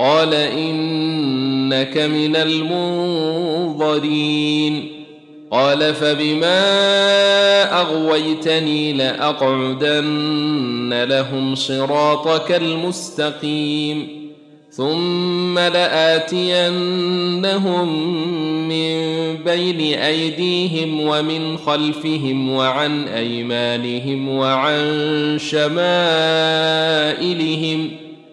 قال إنك من المنظرين. قال فبما أغويتني لأقعدن لهم صراطك المستقيم. ثم لآتينهم من بين أيديهم ومن خلفهم وعن أيمانهم وعن شمائلهم.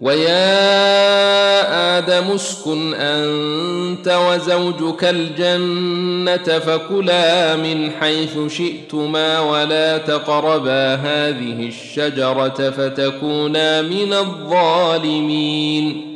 ويا آدم اسكن أنت وزوجك الجنة فكلا من حيث شئتما ولا تقربا هذه الشجرة فتكونا من الظالمين.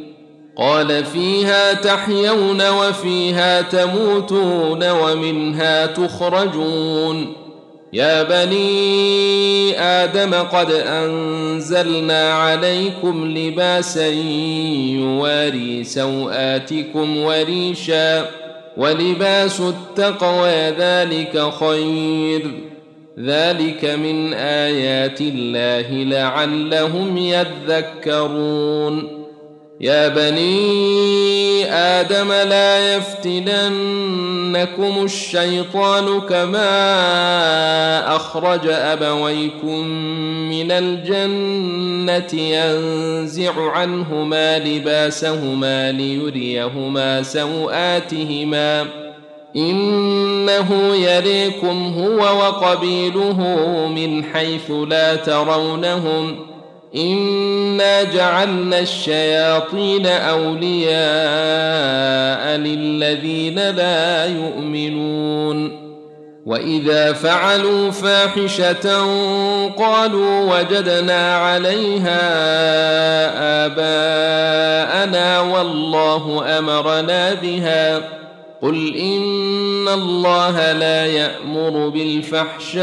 قال فيها تحيون وفيها تموتون ومنها تخرجون. يا بني آدم قد أنزلنا عليكم لباسا يواري سوآتكم وريشا ولباس التقوى ذلك خير. ذلك من آيات الله لعلهم يذكرون. يا بني آدم لا يفتننكم الشيطان كما أخرج أبويكم من الجنة ينزع عنهما لباسهما ليريهما سوآتهما إنه يريكم هو وقبيله من حيث لا ترونهم انا جعلنا الشياطين اولياء للذين لا يؤمنون واذا فعلوا فاحشه قالوا وجدنا عليها اباءنا والله امرنا بها قل ان الله لا يامر بالفحشاء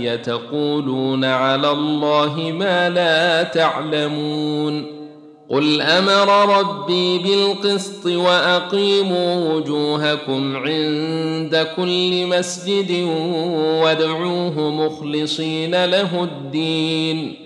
يتقولون على الله ما لا تعلمون قل أمر ربي بالقسط واقيموا وجوهكم عند كل مسجد وادعوه مخلصين له الدين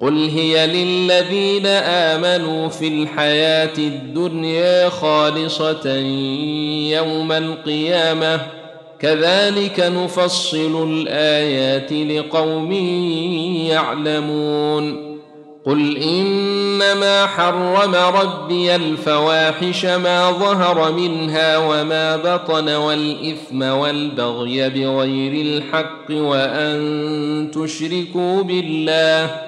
قل هي للذين آمنوا في الحياة الدنيا خالصة يوم القيامة. كذلك نفصل الآيات لقوم يعلمون. قل إنما حرم ربي الفواحش ما ظهر منها وما بطن والإثم والبغي بغير الحق وأن تشركوا بالله.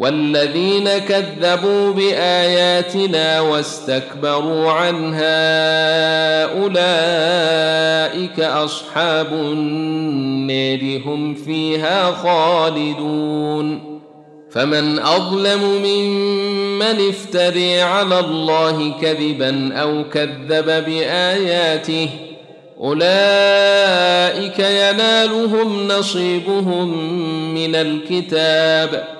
والذين كذبوا بآياتنا واستكبروا عنها أولئك أصحاب النار هم فيها خالدون فمن أظلم ممن افتري على الله كذبا أو كذب بآياته أولئك ينالهم نصيبهم من الكتاب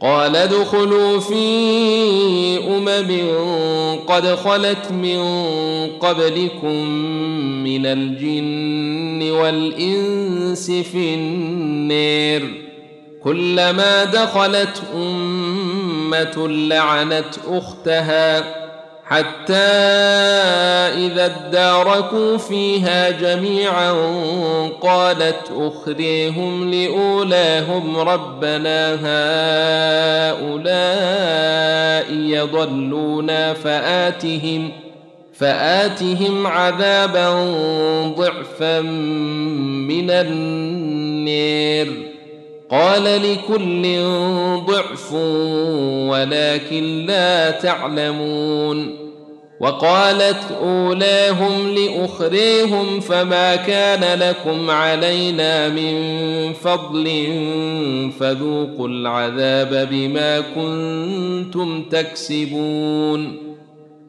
قال ادخلوا في أمم قد خلت من قبلكم من الجن والإنس في النار كلما دخلت أمة لعنت أختها حتى إذا اداركوا فيها جميعا قالت اخريهم لأولاهم ربنا هؤلاء يضلونا فآتهم فآتهم عذابا ضعفا من النير. قال لكل ضعف ولكن لا تعلمون وقالت أولاهم لأخريهم فما كان لكم علينا من فضل فذوقوا العذاب بما كنتم تكسبون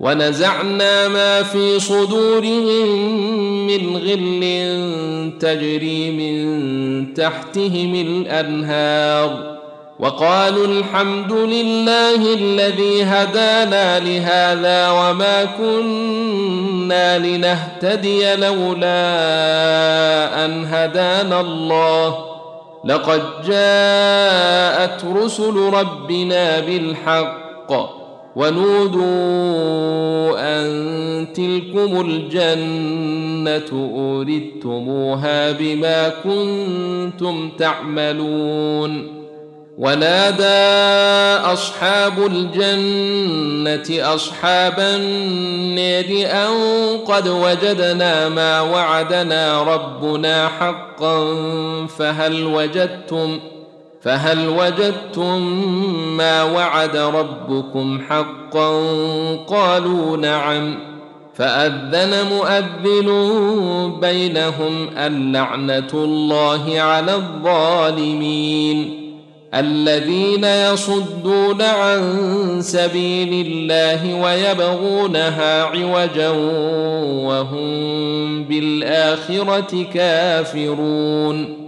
ونزعنا ما في صدورهم من غل تجري من تحتهم الأنهار وقالوا الحمد لله الذي هدانا لهذا وما كنا لنهتدي لولا أن هدانا الله. لقد جاءت رسل ربنا بالحق ونودوا ان تلكم الجنه اوردتموها بما كنتم تعملون ونادى اصحاب الجنه اصحاب النار ان قد وجدنا ما وعدنا ربنا حقا فهل وجدتم فهل وجدتم ما وعد ربكم حقا قالوا نعم فأذن مؤذن بينهم اللعنة الله على الظالمين الذين يصدون عن سبيل الله ويبغونها عوجا وهم بالآخرة كافرون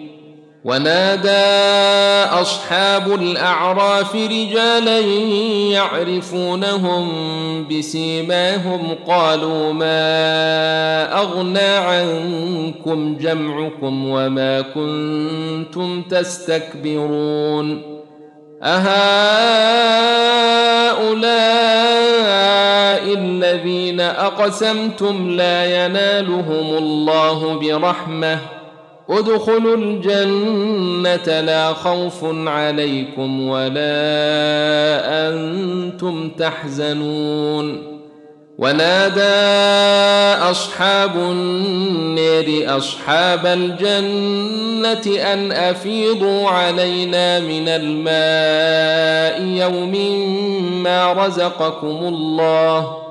ونادى أصحاب الأعراف رجالا يعرفونهم بسيماهم قالوا ما أغنى عنكم جمعكم وما كنتم تستكبرون أهؤلاء الذين أقسمتم لا ينالهم الله برحمة ادخلوا الجنة لا خوف عليكم ولا أنتم تحزنون. ونادى أصحاب النير أصحاب الجنة أن أفيضوا علينا من الماء يوم ما رزقكم الله.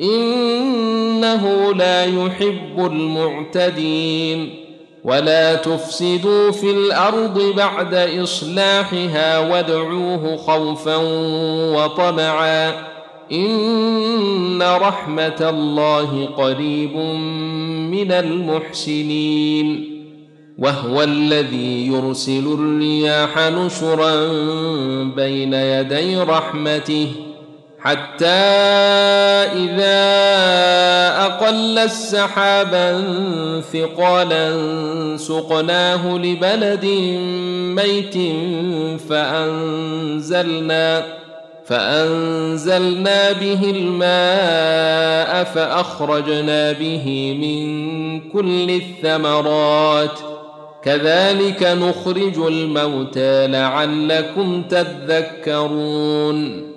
إنه لا يحب المعتدين. ولا تفسدوا في الأرض بعد إصلاحها وادعوه خوفا وطمعا. إن رحمة الله قريب من المحسنين. وهو الذي يرسل الرياح نشرا بين يدي رحمته. حتى إذا أقل السحابا ثقالا سقناه لبلد ميت فأنزلنا فأنزلنا به الماء فأخرجنا به من كل الثمرات. كذلك نخرج الموتى لعلكم تذكرون.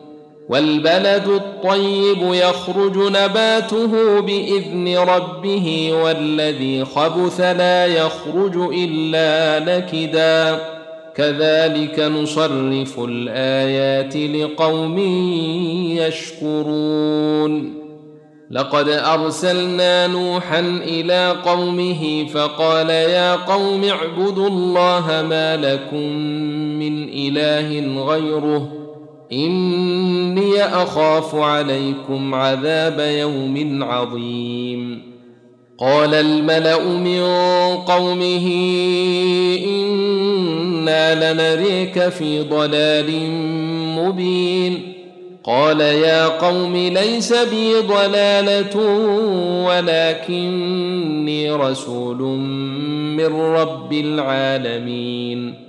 والبلد الطيب يخرج نباته بإذن ربه والذي خبث لا يخرج إلا نكدا. كذلك نصرف الآيات لقوم يشكرون. لقد أرسلنا نوحا إلى قومه فقال يا قوم اعبدوا الله ما لكم من إله غيره. إني أخاف عليكم عذاب يوم عظيم. قال الملأ من قومه إنا لنريك في ضلال مبين. قال يا قوم ليس بي ضلالة ولكني رسول من رب العالمين.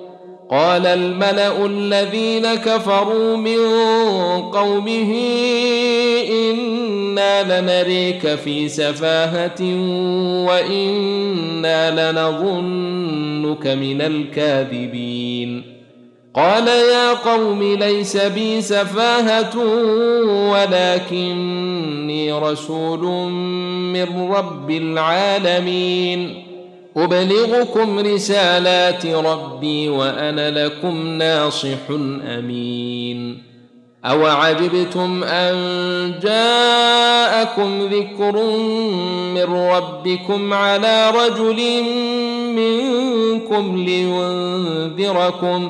قال الملأ الذين كفروا من قومه إنا لنريك في سفاهة وإنا لنظنك من الكاذبين. قال يا قوم ليس بي سفاهة ولكني رسول من رب العالمين. أبلغكم رسالات ربي وأنا لكم ناصح أمين. أوعجبتم أن جاءكم ذكر من ربكم على رجل منكم لينذركم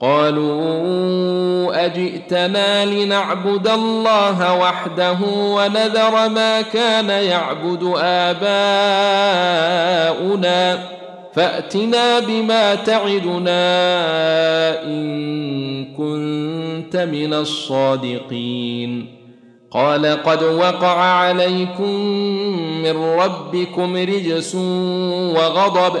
قالوا اجئتنا لنعبد الله وحده ونذر ما كان يعبد آباؤنا فأتنا بما تعدنا إن كنت من الصادقين. قال قد وقع عليكم من ربكم رجس وغضب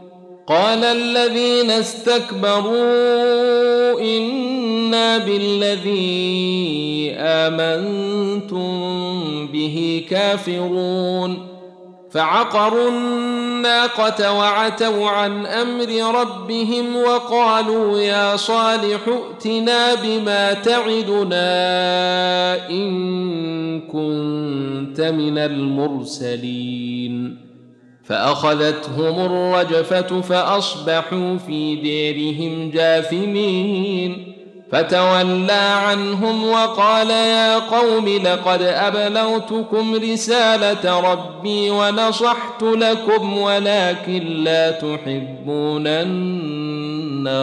قال الذين استكبروا إنا بالذي آمنتم به كافرون فعقروا الناقة وعتوا عن أمر ربهم وقالوا يا صالح ائتنا بما تعدنا إن كنت من المرسلين فأخذتهم الرجفة فأصبحوا في ديرهم جاثمين. فتولى عنهم وقال يا قوم لقد أبلغتكم رسالة ربي ونصحت لكم ولكن لا تحبون الناصحين.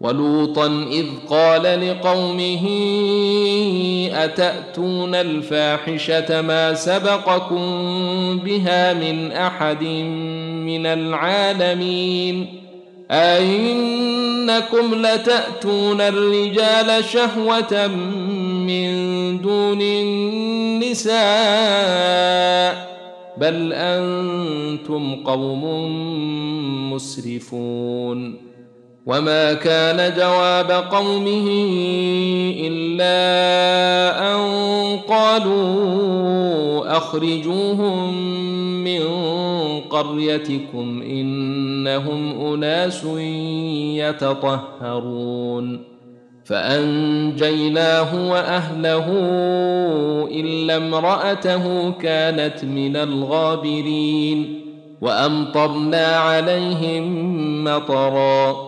ولوطا إذ قال لقومه أتأتون الفاحشة ما سبقكم بها من أحد من العالمين أئنكم لتأتون الرجال شهوة من دون النساء بل أنتم قوم مسرفون وما كان جواب قومه الا ان قالوا اخرجوهم من قريتكم انهم اناس يتطهرون فانجيناه واهله الا امراته كانت من الغابرين وامطرنا عليهم مطرا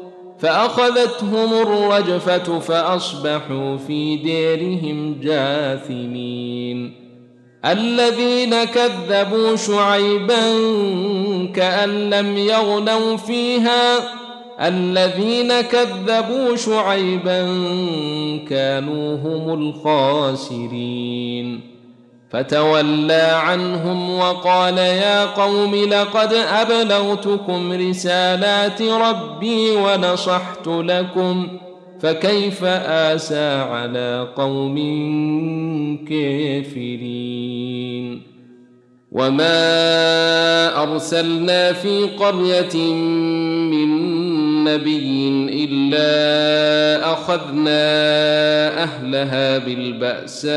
فأخذتهم الرجفة فأصبحوا في ديرهم جاثمين. الذين كذبوا شعيبا كأن لم يغنوا فيها. الذين كذبوا شعيبا كانوا هم الخاسرين. فتولى عنهم وقال يا قوم لقد أبلغتكم رسالات ربي ونصحت لكم فكيف آسى على قوم كافرين وما أرسلنا في قرية من نبي الا اخذنا اهلها بالباساء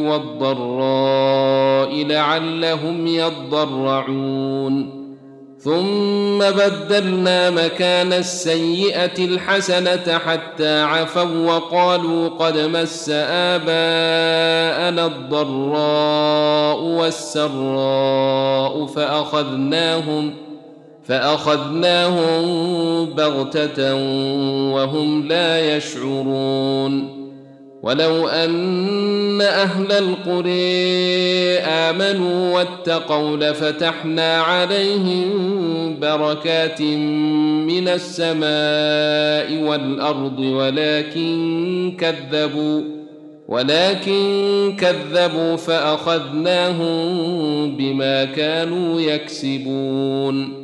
والضراء لعلهم يضرعون. ثم بدلنا مكان السيئه الحسنه حتى عفوا وقالوا قد مس اباءنا الضراء والسراء فاخذناهم فأخذناهم بغتة وهم لا يشعرون. ولو أن أهل القرى آمنوا واتقوا لفتحنا عليهم بركات من السماء والأرض ولكن كذبوا ولكن كذبوا فأخذناهم بما كانوا يكسبون.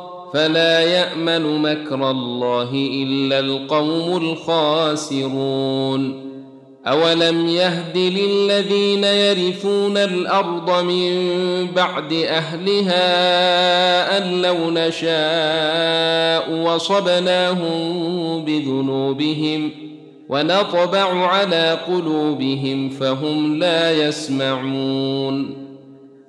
فلا يأمن مكر الله إلا القوم الخاسرون. أولم يهد للذين يرثون الأرض من بعد أهلها أن لو نشاء وصبناهم بذنوبهم ونطبع على قلوبهم فهم لا يسمعون.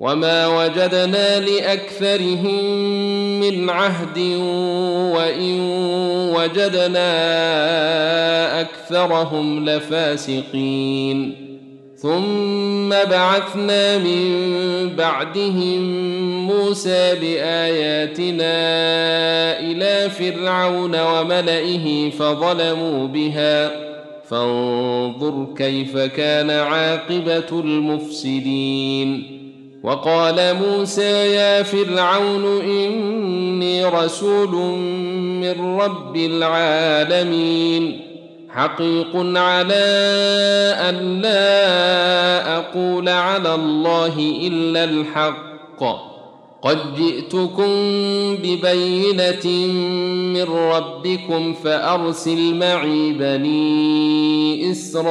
وما وجدنا لاكثرهم من عهد وان وجدنا اكثرهم لفاسقين ثم بعثنا من بعدهم موسى باياتنا إلى فرعون وملئه فظلموا بها فانظر كيف كان عاقبه المفسدين وقال موسى يا فرعون إني رسول من رب العالمين حقيق على أن لا أقول على الله إلا الحق. قد جئتكم ببينة من ربكم فأرسل معي بني إسرائيل.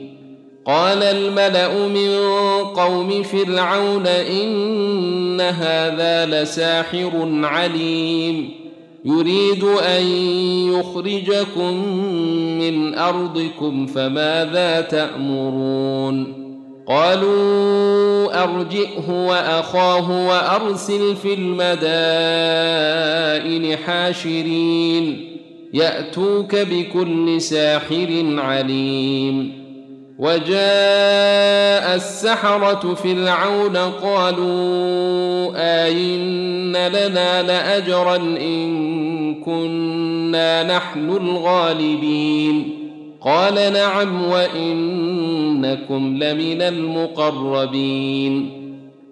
قال الملأ من قوم فرعون إن هذا لساحر عليم. يريد أن يخرجكم من أرضكم فماذا تأمرون؟ قالوا أرجئه وأخاه وأرسل في المدائن حاشرين يأتوك بكل ساحر عليم. وجاء السحرة فرعون قالوا آئن لنا لأجرا إن كنا نحن الغالبين قال نعم وإنكم لمن المقربين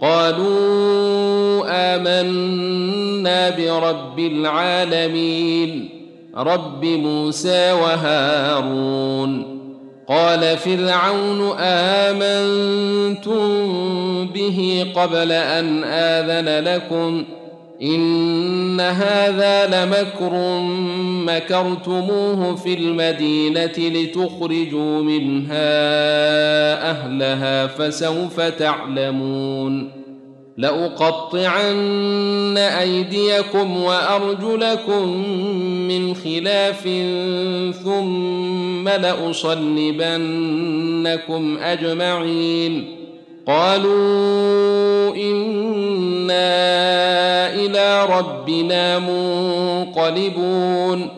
قالوا آمنا برب العالمين رب موسى وهارون. قال فرعون آمنتم به قبل أن آذن لكم؟ إن هذا لمكر مكرتموه في المدينة لتخرجوا منها أهلها فسوف تعلمون لأقطعن أيديكم وأرجلكم من خلاف ثم لأصلبنكم أجمعين قالوا إنا إلى ربنا منقلبون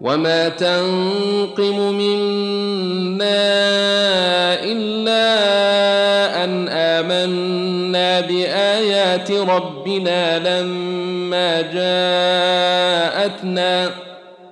وما تنقم منا إلا أن آمنا بآيات ربنا لما جاءتنا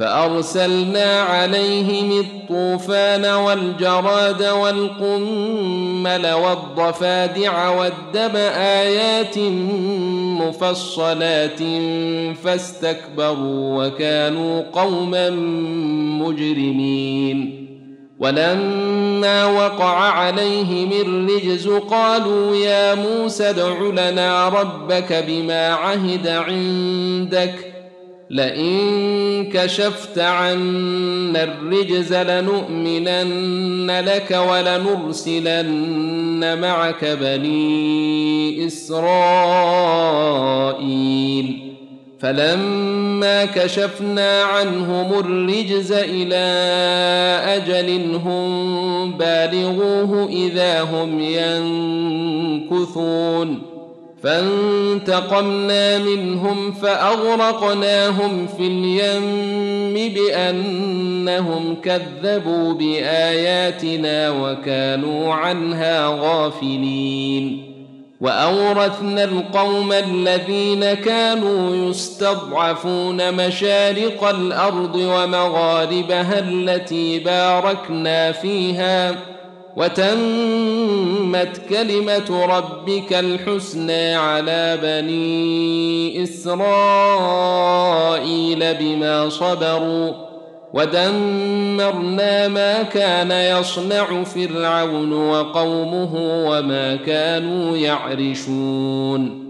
فأرسلنا عليهم الطوفان والجراد والقمل والضفادع والدم آيات مفصلات فاستكبروا وكانوا قوما مجرمين. ولما وقع عليهم الرجز قالوا يا موسى ادع لنا ربك بما عهد عندك لئن كشفت عنا الرجز لنؤمنن لك ولنرسلن معك بني إسرائيل. فلما كشفنا عنهم الرجز إلى أجل هم بالغوه إذا هم ينكثون. فانتقمنا منهم فأغرقناهم في اليم بأنهم كذبوا بآياتنا وكانوا عنها غافلين. وأورثنا القوم الذين كانوا يستضعفون مشارق الأرض ومغاربها التي باركنا فيها وتمت كلمة ربك الحسنى على بني إسرائيل بما صبروا ودمرنا ما كان يصنع فرعون وقومه وما كانوا يعرشون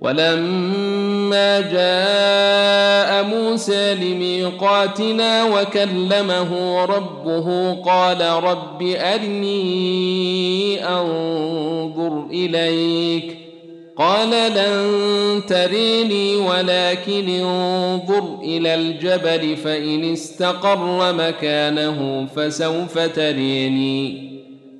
ولما جاء موسى لميقاتنا وكلمه ربه قال رب أرني أنظر إليك. قال لن تريني ولكن انظر إلى الجبل فإن استقر مكانه فسوف تريني.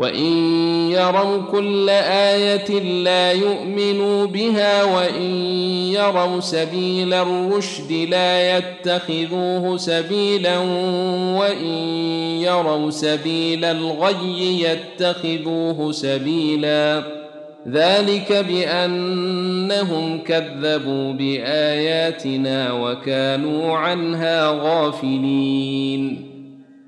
وان يروا كل إيه لا يؤمنوا بها وان يروا سبيل الرشد لا يتخذوه سبيلا وان يروا سبيل الغي يتخذوه سبيلا ذلك بانهم كذبوا باياتنا وكانوا عنها غافلين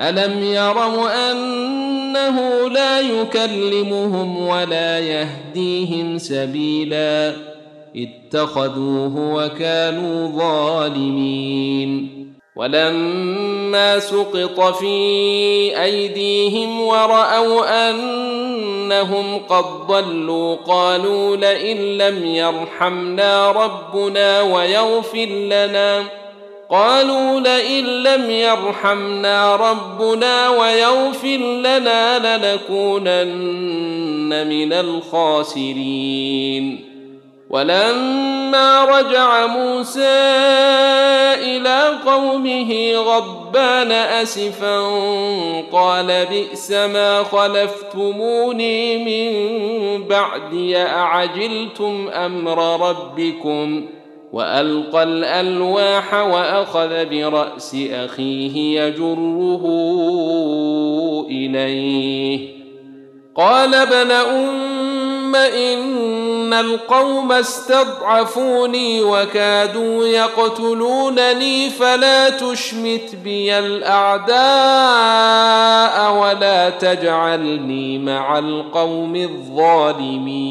الم يروا انه لا يكلمهم ولا يهديهم سبيلا اتخذوه وكانوا ظالمين ولما سقط في ايديهم وراوا انهم قد ضلوا قالوا لئن لم يرحمنا ربنا ويغفر لنا قالوا لئن لم يرحمنا ربنا ويغفر لنا لنكونن من الخاسرين. ولما رجع موسى إلى قومه غضبان أسفا قال بئس ما خلفتموني من بعدي أعجلتم أمر ربكم؟ وألقى الألواح وأخذ برأس أخيه يجره إليه. قال ابن أم إن القوم استضعفوني وكادوا يقتلونني فلا تشمت بي الأعداء ولا تجعلني مع القوم الظالمين.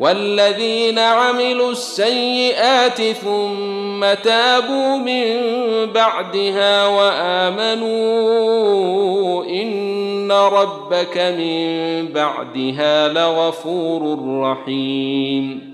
والذين عملوا السيئات ثم تابوا من بعدها وآمنوا إن ربك من بعدها لغفور رحيم.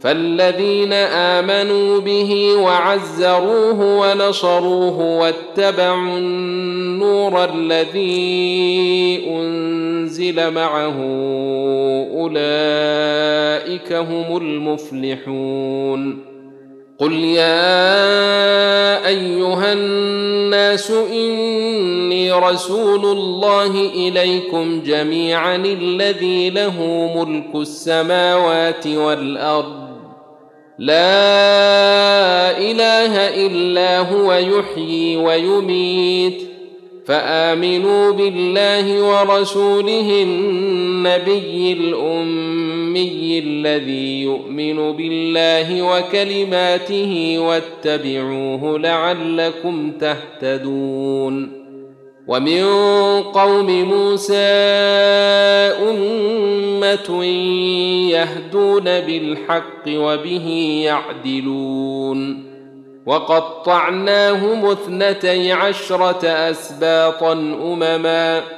فالذين امنوا به وعزروه ونصروه واتبعوا النور الذي انزل معه اولئك هم المفلحون قل يا ايها الناس اني رسول الله اليكم جميعا الذي له ملك السماوات والارض لا إله إلا هو يحيي ويميت. فآمنوا بالله ورسوله النبي الأمي الذي يؤمن بالله وكلماته واتبعوه لعلكم تهتدون. ومن قوم موسى أمة يهدون بالحق وبه يعدلون. وقطعناهم اثنتي عشرة أسباطا أمما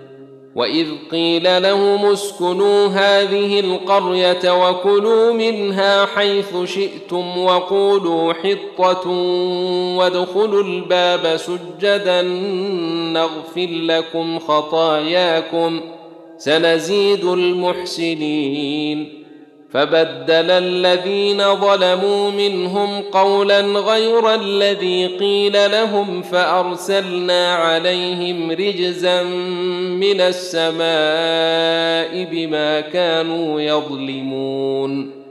واذ قيل لهم اسكنوا هذه القريه وكلوا منها حيث شئتم وقولوا حطه وادخلوا الباب سجدا نغفر لكم خطاياكم سنزيد المحسنين فبدل الذين ظلموا منهم قولا غير الذي قيل لهم فأرسلنا عليهم رجزا من السماء بما كانوا يظلمون.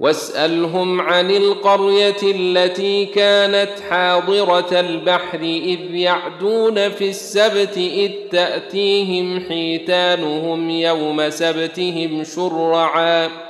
واسألهم عن القرية التي كانت حاضرة البحر إذ يعدون في السبت إذ تأتيهم حيتانهم يوم سبتهم شرعا.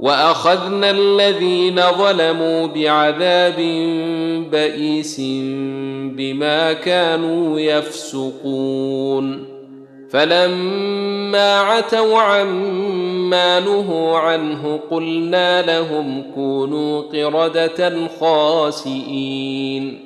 وأخذنا الذين ظلموا بعذاب بئيس بما كانوا يفسقون. فلما عتوا عما نهوا عنه قلنا لهم كونوا قردة خاسئين.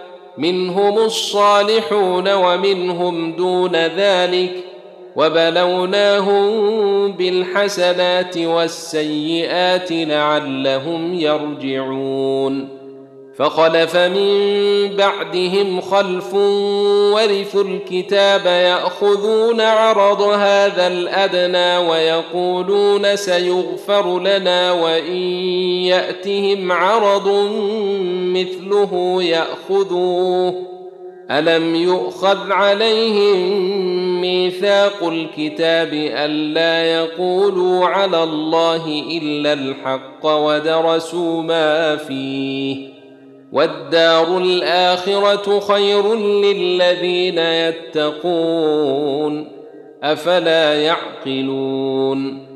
منهم الصالحون ومنهم دون ذلك وبلوناهم بالحسنات والسيئات لعلهم يرجعون فخلف من بعدهم خلف ورثوا الكتاب يأخذون عرض هذا الأدنى ويقولون سيغفر لنا وإن يأتهم عرض مثله يأخذوه. ألم يؤخذ عليهم ميثاق الكتاب الا يقولوا على الله إلا الحق ودرسوا ما فيه؟ والدار الآخرة خير للذين يتقون أفلا يعقلون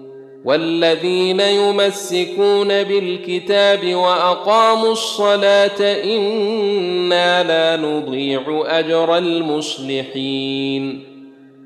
والذين يمسكون بالكتاب وأقاموا الصلاة إنا لا نضيع أجر المصلحين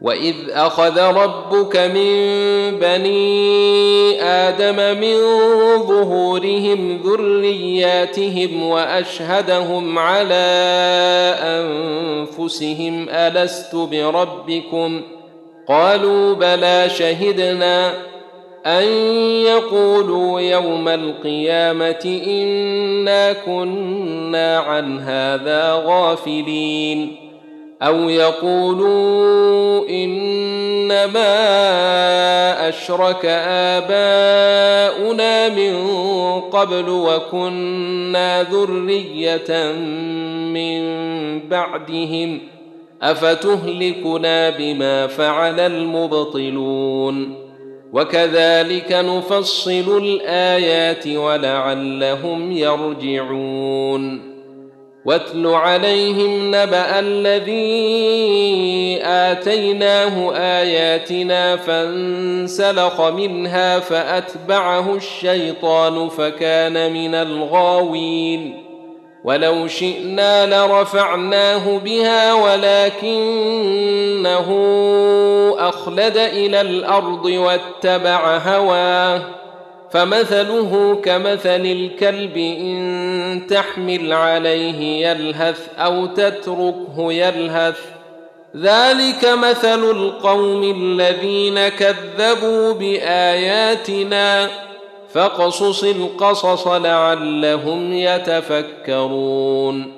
واذ اخذ ربك من بني آدم من ظهورهم ذرياتهم واشهدهم على انفسهم الست بربكم قالوا بلى شهدنا ان يقولوا يوم القيامه انا كنا عن هذا غافلين أو يقولوا إنما أشرك آباؤنا من قبل وكنا ذرية من بعدهم أفتهلكنا بما فعل المبطلون وكذلك نفصل الآيات ولعلهم يرجعون واتل عليهم نبأ الذي آتيناه آياتنا فانسلخ منها فأتبعه الشيطان فكان من الغاوين. ولو شئنا لرفعناه بها ولكنه أخلد إلى الأرض واتبع هواه. فمثله كمثل الكلب إن تحمل عليه يلهث أو تتركه يلهث. ذلك مثل القوم الذين كذبوا بآياتنا. فاقصص القصص لعلهم يتفكرون.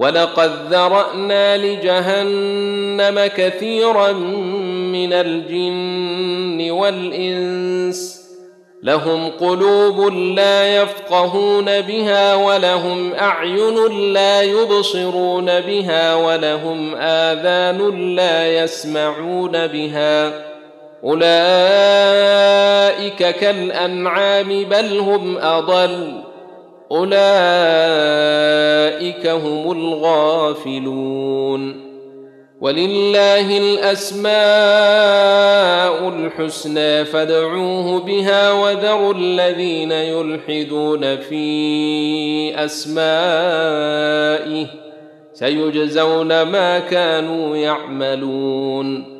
ولقد ذرأنا لجهنم كثيرا من الجن والإنس. لهم قلوب لا يفقهون بها ولهم أعين لا يبصرون بها ولهم آذان لا يسمعون بها. أولئك كالأنعام بل هم أضل. أولئك هم الغافلون. ولله الأسماء الحسنى فادعوه بها وذروا الذين يلحدون في أسمائه سيجزون ما كانوا يعملون.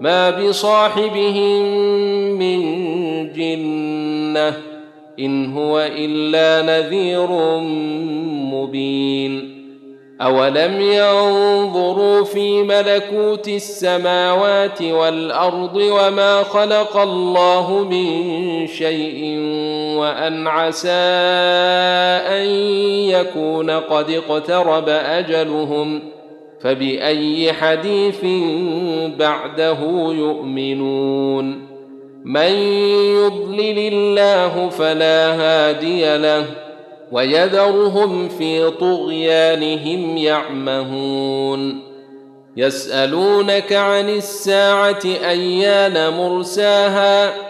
ما بصاحبهم من جنة إن هو إلا نذير مبين. أولم ينظروا في ملكوت السماوات والأرض وما خلق الله من شيء وأن عسى أن يكون قد اقترب أجلهم فبأي حديث بعده يؤمنون؟ من يضلل الله فلا هادي له ويذرهم في طغيانهم يعمهون. يسألونك عن الساعة أيان مرساها؟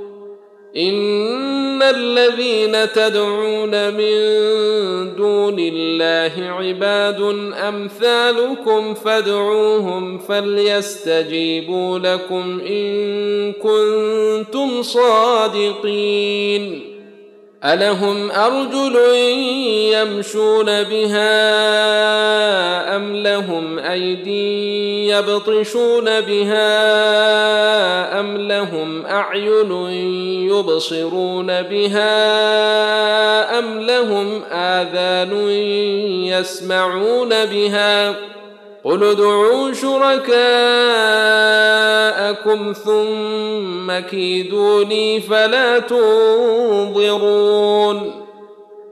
ان الذين تدعون من دون الله عباد امثالكم فادعوهم فليستجيبوا لكم ان كنتم صادقين الهم ارجل يمشون بها ام لهم ايدي يبطشون بها ام لهم اعين يبصرون بها ام لهم اذان يسمعون بها قل ادعوا شركاءكم ثم كيدوني فلا تنظرون.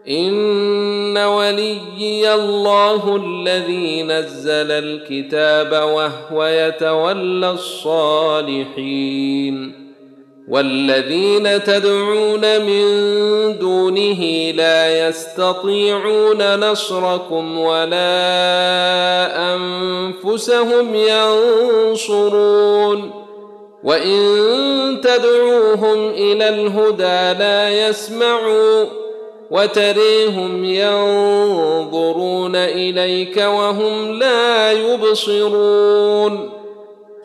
إن وليي الله الذي نزل الكتاب وهو يتولى الصالحين. والذين تدعون من دونه لا يستطيعون نصركم ولا أنفسهم ينصرون. وإن تدعوهم إلى الهدى لا يسمعوا وتريهم ينظرون إليك وهم لا يبصرون.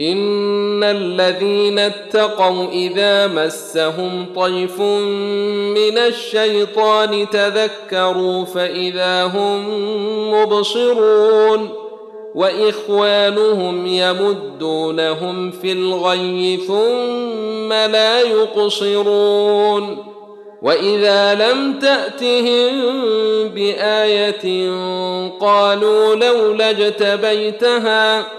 ان الذين اتقوا اذا مسهم طيف من الشيطان تذكروا فاذا هم مبصرون واخوانهم يمدونهم في الغي ثم لا يقصرون واذا لم تاتهم بايه قالوا لولا اجتبيتها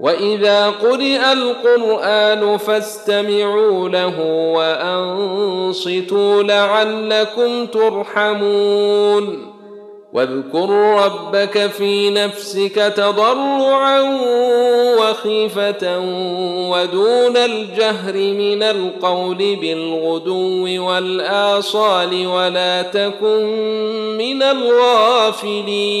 واذا قرئ القران فاستمعوا له وانصتوا لعلكم ترحمون واذكر ربك في نفسك تضرعا وخيفه ودون الجهر من القول بالغدو والاصال ولا تكن من الغافلين